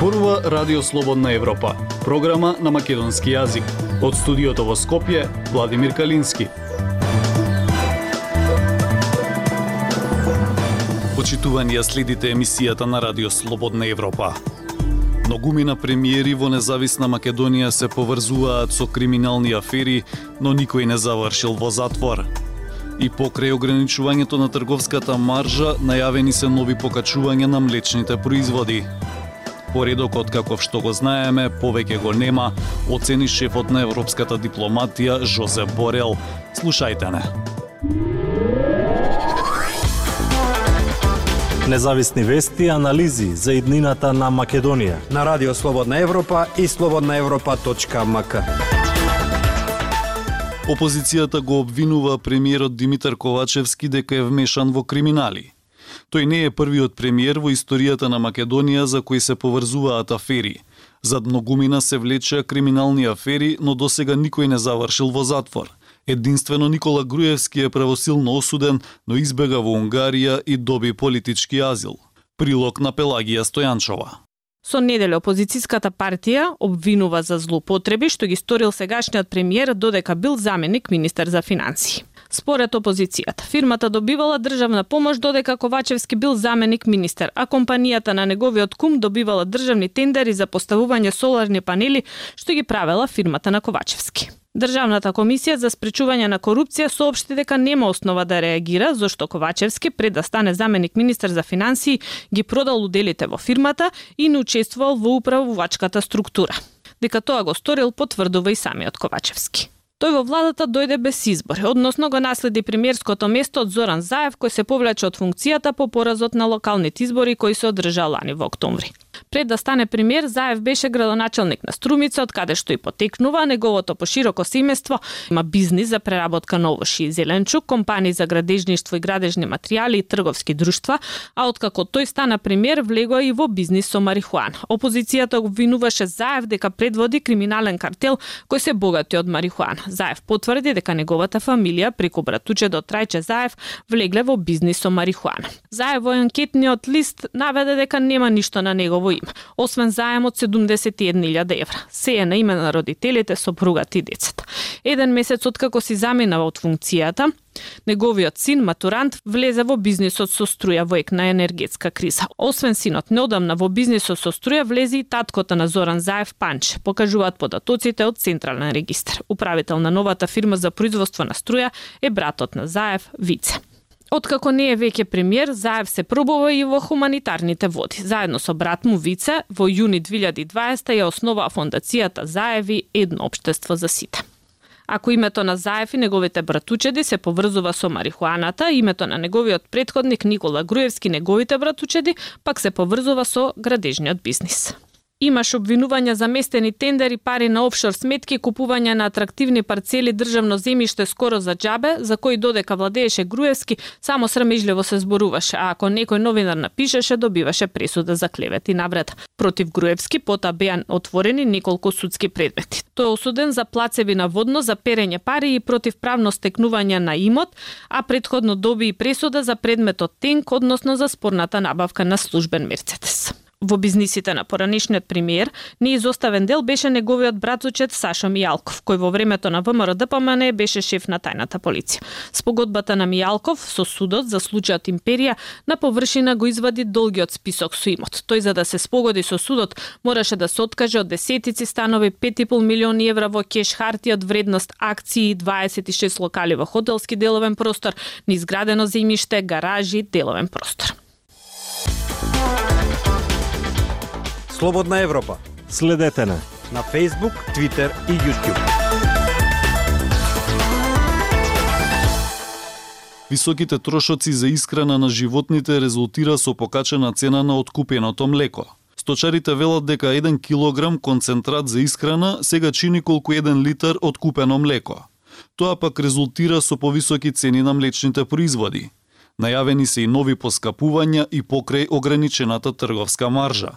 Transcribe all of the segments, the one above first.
зборува Радио Слободна Европа, програма на македонски јазик. Од студиото во Скопје, Владимир Калински. Почитувани ја следите емисијата на Радио Слободна Европа. Многумина премиери во независна Македонија се поврзуваат со криминални афери, но никој не завршил во затвор. И покрај ограничувањето на трговската маржа, најавени се нови покачувања на млечните производи. Поредокот каков што го знаеме, повеќе го нема, оцени шефот на европската дипломатија Жозеп Борел. Слушајте не. Независни вести и анализи за иднината на Македонија. На Радио Слободна Европа и слободнаевропа.мк. Опозицијата го обвинува премиерот Димитар Ковачевски дека е вмешан во криминали. Тој не е првиот премиер во историјата на Македонија за кој се поврзуваат афери. Зад многумина се влечеа криминални афери, но досега никој не завршил во затвор. Единствено Никола Груевски е правосилно осуден, но избега во Унгарија и доби политички азил. Прилог на Пелагија Стојанчова. Со неделе опозицијската партија обвинува за злоупотреби што ги сторил сегашниот премиер додека бил заменик министер за финансии. Според опозицијата, фирмата добивала државна помош додека Ковачевски бил заменик министер, а компанијата на неговиот кум добивала државни тендери за поставување соларни панели што ги правела фирмата на Ковачевски. Државната комисија за спречување на корупција соопшти дека нема основа да реагира зашто Ковачевски пред да стане заменик министер за финансии ги продал уделите во фирмата и не учествувал во управувачката структура. Дека тоа го сторил потврдува и самиот Ковачевски. Тој во владата дојде без избор, односно го наследи премиерското место од Зоран Заев кој се повлече од функцијата по поразот на локалните избори кои се одржаа лани во октомври. Пред да стане премиер, Заев беше градоначелник на Струмица, од каде што и потекнува, неговото пошироко семејство има бизнис за преработка на овоши и зеленчук, компании за градежништво и градежни материјали и трговски друштва, а откако тој стана премиер, влегува и во бизнис со марихуана. Опозицијата обвинуваше Заев дека предводи криминален картел кој се богати од марихуана. Заев потврди дека неговата фамилија преку братучедот Трајче Заев влегле во бизнис со марихуана. Заев во анкетниот лист наведе дека нема ништо на негово им, освен заем од 71.000 евра. Се е на име на родителите, сопругата и децата. Еден месец откако си заминава од функцијата, Неговиот син, матурант, влезе во бизнисот со струја во ек на енергетска криза. Освен синот, неодамна во бизнисот со струја влезе и таткото на Зоран Заев Панч, покажуваат податоците од Централен регистр. Управител на новата фирма за производство на струја е братот на Заев, Вице. Откако не е веќе премиер, Заев се пробува и во хуманитарните води. Заедно со брат му Вице, во јуни 2020 ја основа фондацијата Заеви едно општество за сите. Ако името на Заев и неговите братучеди се поврзува со марихуаната, името на неговиот предходник Никола Груевски неговите братучеди пак се поврзува со градежниот бизнис. Имаш обвинувања за местени тендери, пари на офшор сметки, купување на атрактивни парцели државно земјиште скоро за џабе, за кои додека владееше Груевски, само срамежливо се зборуваше, а ако некој новинар напишеше, добиваше пресуда за клевет и навред. Против Груевски пота беа отворени неколку судски предмети. Тој е осуден за плацеви на водно, за перење пари и против правно стекнување на имот, а предходно доби и пресуда за предметот Тенк, односно за спорната набавка на службен Мерцедес. Во бизнисите на поранишниот премиер, неизоставен дел беше неговиот братучет Сашо Мијалков, кој во времето на ВМРО ДПМН беше шеф на тајната полиција. Спогодбата на Мијалков со судот за случајот Империја на површина го извади долгиот список со имот. Тој за да се спогоди со судот мораше да се откаже од десетици станови, 5,5 милиони евра во кеш хартија од вредност акции, 26 локали во хотелски деловен простор, неизградено земјиште, гаражи, деловен простор. Слободна Европа. Следете на на Facebook, Twitter и YouTube. Високите трошоци за исхрана на животните резултира со покачена цена на откупеното млеко. Сточарите велат дека 1 килограм концентрат за исхрана сега чини колку 1 литар откупено млеко. Тоа пак резултира со повисоки цени на млечните производи. Најавени се и нови поскапувања и покрај ограничената трговска маржа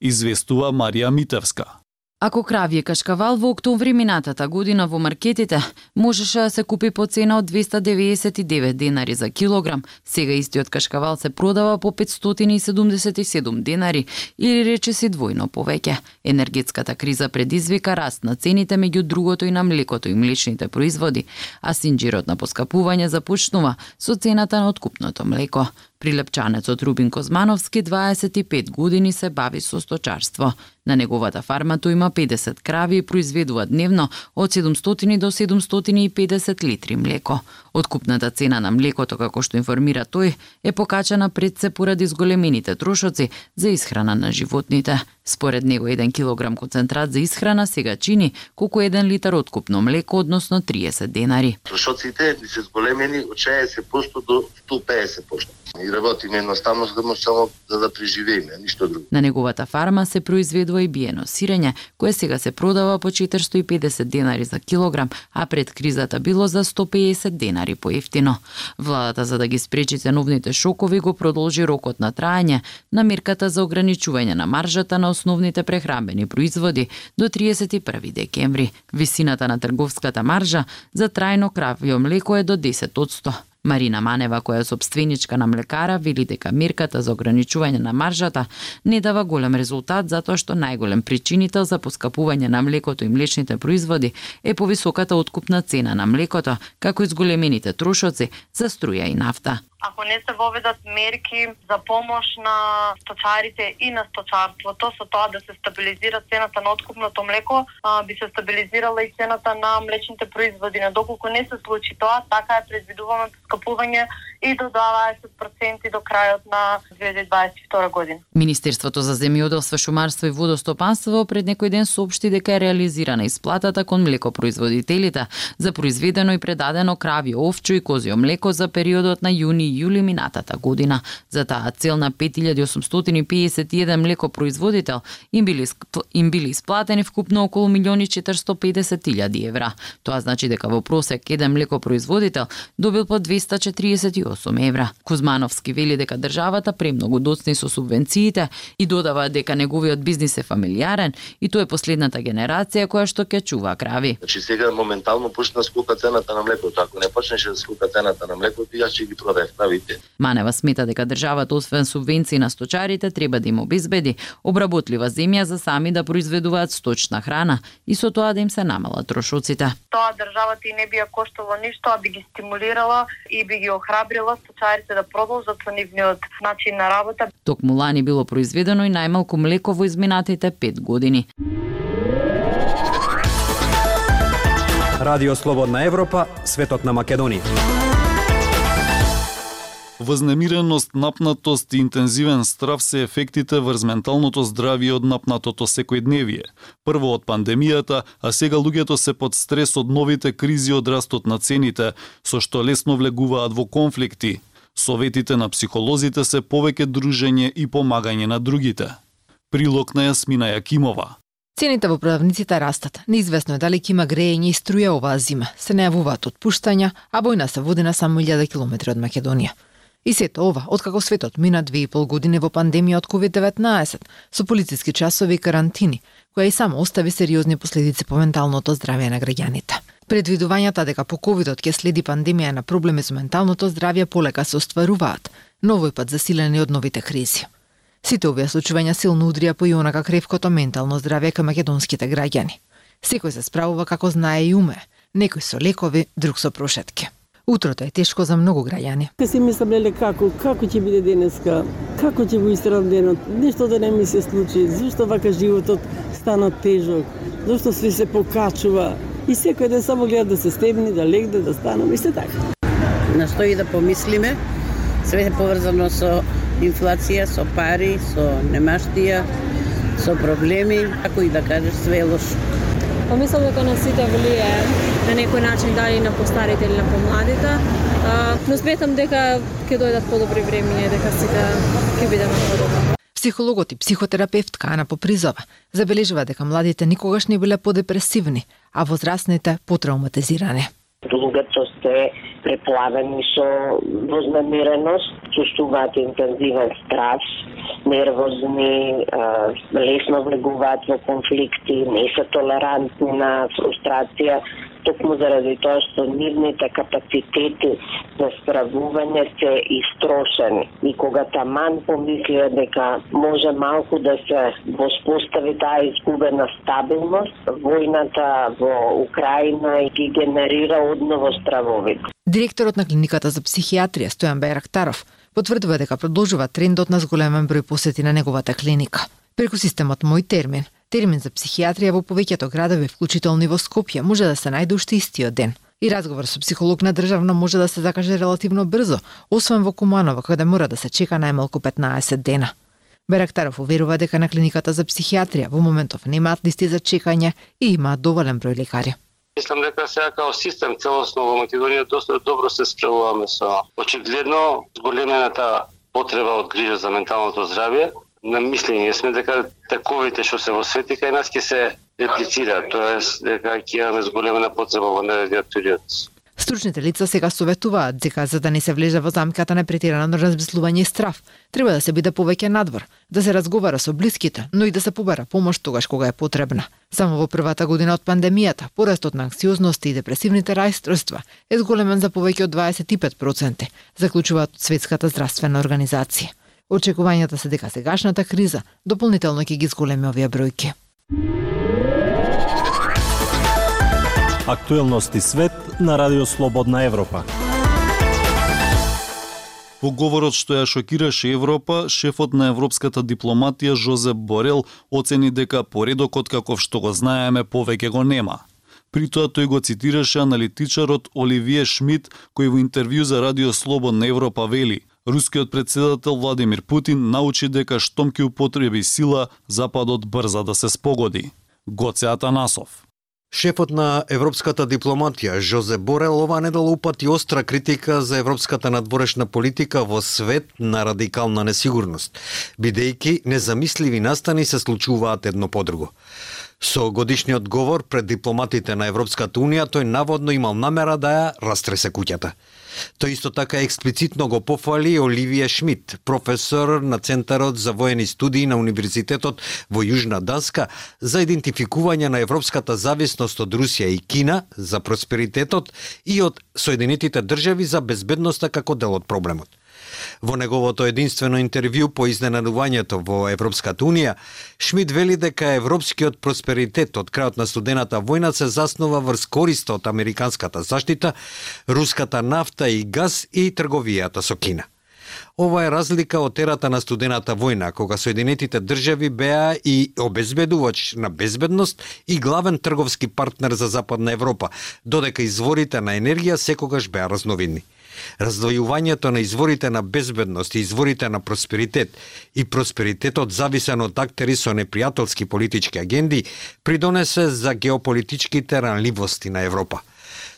известува Марија Митевска. Ако кравје кашкавал во октомври минатата година во маркетите можеше да се купи по цена од 299 денари за килограм, сега истиот кашкавал се продава по 577 денари или рече си двојно повеќе. Енергетската криза предизвика раст на цените меѓу другото и на млекото и млечните производи, а синџирот на поскапување започнува со цената на откупното млеко. Прилепчанецот Рубин Козмановски 25 години се бави со сточарство. На неговата фарма тој има 50 крави и произведува дневно од 700 до 750 литри млеко. Откупната цена на млекото, како што информира тој, е покачена пред се поради зголемените трошоци за исхрана на животните. Според него 1 килограм концентрат за исхрана сега чини колку 1 литар откупно млеко, односно 30 денари. Трошоците се зголемени од 60% до 150%. И работиме едноставно да само за да преживееме, ништо друго. На неговата фарма се произведува и биено сирење, кое сега се продава по 450 денари за килограм, а пред кризата било за 150 денари поевтино. Владата за да ги спречи ценовните шокови го продолжи рокот на траење на мерката за ограничување на маржата на основните прехранбени производи до 31 декември. Висината на трговската маржа за трајно кравјо млеко е до 10 Марина Манева, која е собственичка на млекара, вели дека мерката за ограничување на маржата не дава голем резултат затоа што најголем причинител за поскапување на млекото и млечните производи е повисоката откупна цена на млекото, како и зголемените трошоци за струја и нафта ако не се воведат мерки за помош на сточарите и на сточарството со тоа да се стабилизира цената на откупното млеко, а, би се стабилизирала и цената на млечните производи. Но доколку не се случи тоа, така е предвидувано скапување и до 20% до крајот на 2022 година. Министерството за земјоделство, шумарство и водостопанство пред некој ден соопшти дека е реализирана исплатата кон млекопроизводителите за произведено и предадено крави, овчо и козио млеко за периодот на јуни јули минатата година. За таа цел на 5851 млекопроизводител им били им били исплатени вкупно околу милиони 450 евра. Тоа значи дека во просек еден млекопроизводител добил по 248 евра. Кузмановски вели дека државата премногу доцни со субвенциите и додава дека неговиот бизнис е фамилиарен и тоа е последната генерација која што ќе чува крави. Значи сега моментално почна да скока цената на млекото. Ако не почнеше да скока цената на млекото, јас ќе ги продаев правите. Манева смета дека државата освен субвенции на сточарите треба да им обезбеди обработлива земја за сами да произведуваат сточна храна и со тоа да им се намалат трошоците. Тоа државата и не би ја коштало ништо, а би ги стимулирала и би ги охрабрила сточарите да продолжат со нивниот начин на работа. Токму лани било произведено и најмалку млеко во изминатите 5 години. Радио Слободна Европа, светот на Македонија. Вознемиреност, напнатост и интензивен страв се ефектите врз менталното здравје од напнатото секојдневие. Прво од пандемијата, а сега луѓето се под стрес од новите кризи од растот на цените, со што лесно влегуваат во конфликти. Советите на психолозите се повеќе дружење и помагање на другите. Прилог на Јасмина Јакимова. Цените во продавниците растат. Неизвестно е дали ќе има грејење и струја оваа зима. Се најавуваат отпуштања, а војна се води на само 1000 километри од Македонија. И сето ова, откако светот мина две и пол години во пандемија од COVID-19, со полициски часови и карантини, која и само остави сериозни последици по менталното здравје на граѓаните. Предвидувањата дека по ковидот ќе следи пандемија на проблеми со менталното здравје полека се остваруваат, но овој пат засилени од новите кризи. Сите овие случувања силно удрија по јонака кревкото ментално здравје кај македонските граѓани. Секој се справува како знае и уме, некој со лекови, друг со прошетки. Утрото е тешко за многу граѓани. Ке си мислам леле како, како ќе биде денеска, како ќе го истрам денот, нешто да не ми се случи, зашто вака животот стана тежок, зашто све се покачува и секој ден само гледа да се стебни, да легне, да станам и се така. На што и да помислиме, све е поврзано со инфлација, со пари, со немаштија, со проблеми, како и да кажеш, све е лошо. Па Помислам дека на сите влијае на некој начин дали на постарите или на помладите, но сметам дека ќе дојдат подобри времиња дека сите ќе бидеме подобри. Психологот и психотерапевтка Ана Попризова забележува дека младите никогаш не биле подепресивни, а возрастните потравматизирани луѓето се преплавени со вознамереност, чувствуваат интензивен страс, нервозни, лесно влегуваат во конфликти, не се толерантни на фрустрација, токму заради тоа што нивните капацитети за справување се истрошени. И кога таман помислија дека може малку да се воспостави таа изгубена стабилност, војната во Украина ги генерира одново стравовите. Директорот на клиниката за психијатрија Стојан Берактаров потврдува дека продолжува трендот на зголемен број посети на неговата клиника. Преку системот Мој термин, термин за психијатрија во повеќето градови, вклучително и во Скопје, може да се најде уште истиот ден. И разговор со психолог на државно може да се закаже релативно брзо, освен во Куманово, каде мора да се чека најмалку 15 дена. Берактаров уверува дека на клиниката за психијатрија во моментов немаат листи за чекање и имаат доволен број лекари. Мислам дека сега као систем целосно во Македонија доста добро се справуваме со очигледно зголемената потреба од грижа за менталното здравје на мислење сме дека таковите што се во свети кај нас ќе се реплицираат, тоест дека ќе имаме зголемена потреба во наредниот период. Стручните лица сега советуваат дека за да не се влезе во замката на претирано размислување и страф, треба да се биде повеќе надвор, да се разговара со блиските, но и да се побара помош тогаш кога е потребна. Само во првата година од пандемијата, порастот на анксиозност и депресивните рајстройства е зголемен за повеќе од 25%, заклучуваат Светската здравствена организација. Очекувањата се дека сегашната криза дополнително ќе ги зголеми овие бројки. Актуелности свет на Радио Слободна Европа. Во говорот што ја шокираше Европа, шефот на европската дипломатија Жозеп Борел оцени дека поредокот каков што го знаеме повеќе го нема. При тоа тој го цитираше аналитичарот Оливие Шмидт, кој во интервју за Радио Слободна Европа вели Рускиот председател Владимир Путин научи дека штом ќе употреби сила, Западот брза да се спогоди. Гоце Атанасов. Шефот на европската дипломатија Жозе Борел ова недела упати остра критика за европската надворешна политика во свет на радикална несигурност, бидејќи незамисливи настани се случуваат едно по друго. Со годишниот говор пред дипломатите на Европската Унија тој наводно имал намера да ја растресе куќата. Тој исто така експлицитно го пофали Оливија Шмидт, професор на Центарот за воени студии на Универзитетот во Јужна Данска, за идентификување на европската зависност од Русија и Кина за просперитетот и од Соединетите држави за безбедноста како дел од проблемот. Во неговото единствено интервју по изненадувањето во Европската Унија, Шмид вели дека европскиот просперитет од крајот на студената војна се заснова врз користа од американската заштита, руската нафта и газ и трговијата со Кина. Ова е разлика од ерата на студената војна, кога Соединетите држави беа и обезбедувач на безбедност и главен трговски партнер за Западна Европа, додека изворите на енергија секогаш беа разновидни. Раздвојувањето на изворите на безбедност и изворите на просперитет и просперитетот зависен од актери со непријателски политички агенди придонесе за геополитичките ранливости на Европа.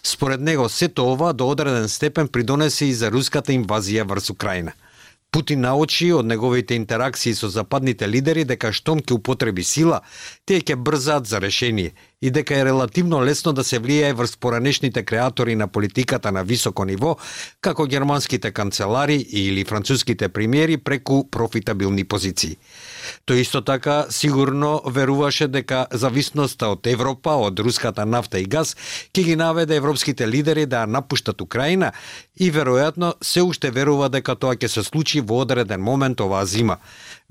Според него, сето ова до одреден степен придонесе и за руската инвазија врз Украина. Путин научи од неговите интеракции со западните лидери дека штом ќе употреби сила, тие ќе брзаат за решение и дека е релативно лесно да се влијае врз поранешните креатори на политиката на високо ниво, како германските канцелари или француските премиери преку профитабилни позиции. Тој исто така сигурно веруваше дека зависноста од Европа, од руската нафта и газ, ќе ги наведе европските лидери да напуштат Украина и веројатно се уште верува дека тоа ќе се случи во одреден момент оваа зима.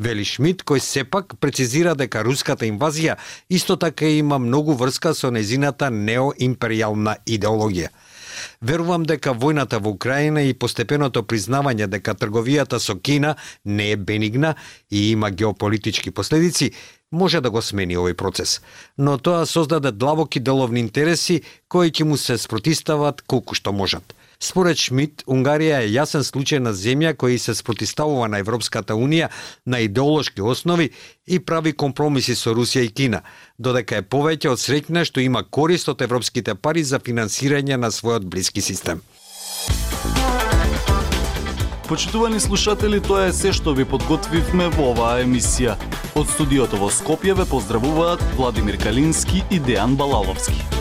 Вели Шмидт, кој сепак прецизира дека руската инвазија исто така има многу врска со незината неоимперијална идеологија. Верувам дека војната во Украина и постепеното признавање дека трговијата со Кина не е бенигна и има геополитички последици, може да го смени овој процес. Но тоа создаде длабоки деловни интереси кои ќе му се спротистават колку што можат. Според Шмидт, Унгарија е јасен случај на земја која се спротиставува на Европската Унија на идеолошки основи и прави компромиси со Русија и Кина, додека е повеќе од среќна што има корист од европските пари за финансирање на својот блиски систем. Почитувани слушатели, тоа е се што ви подготвивме во оваа емисија. Од студиото во Скопје ве поздравуваат Владимир Калински и Дејан Балаловски.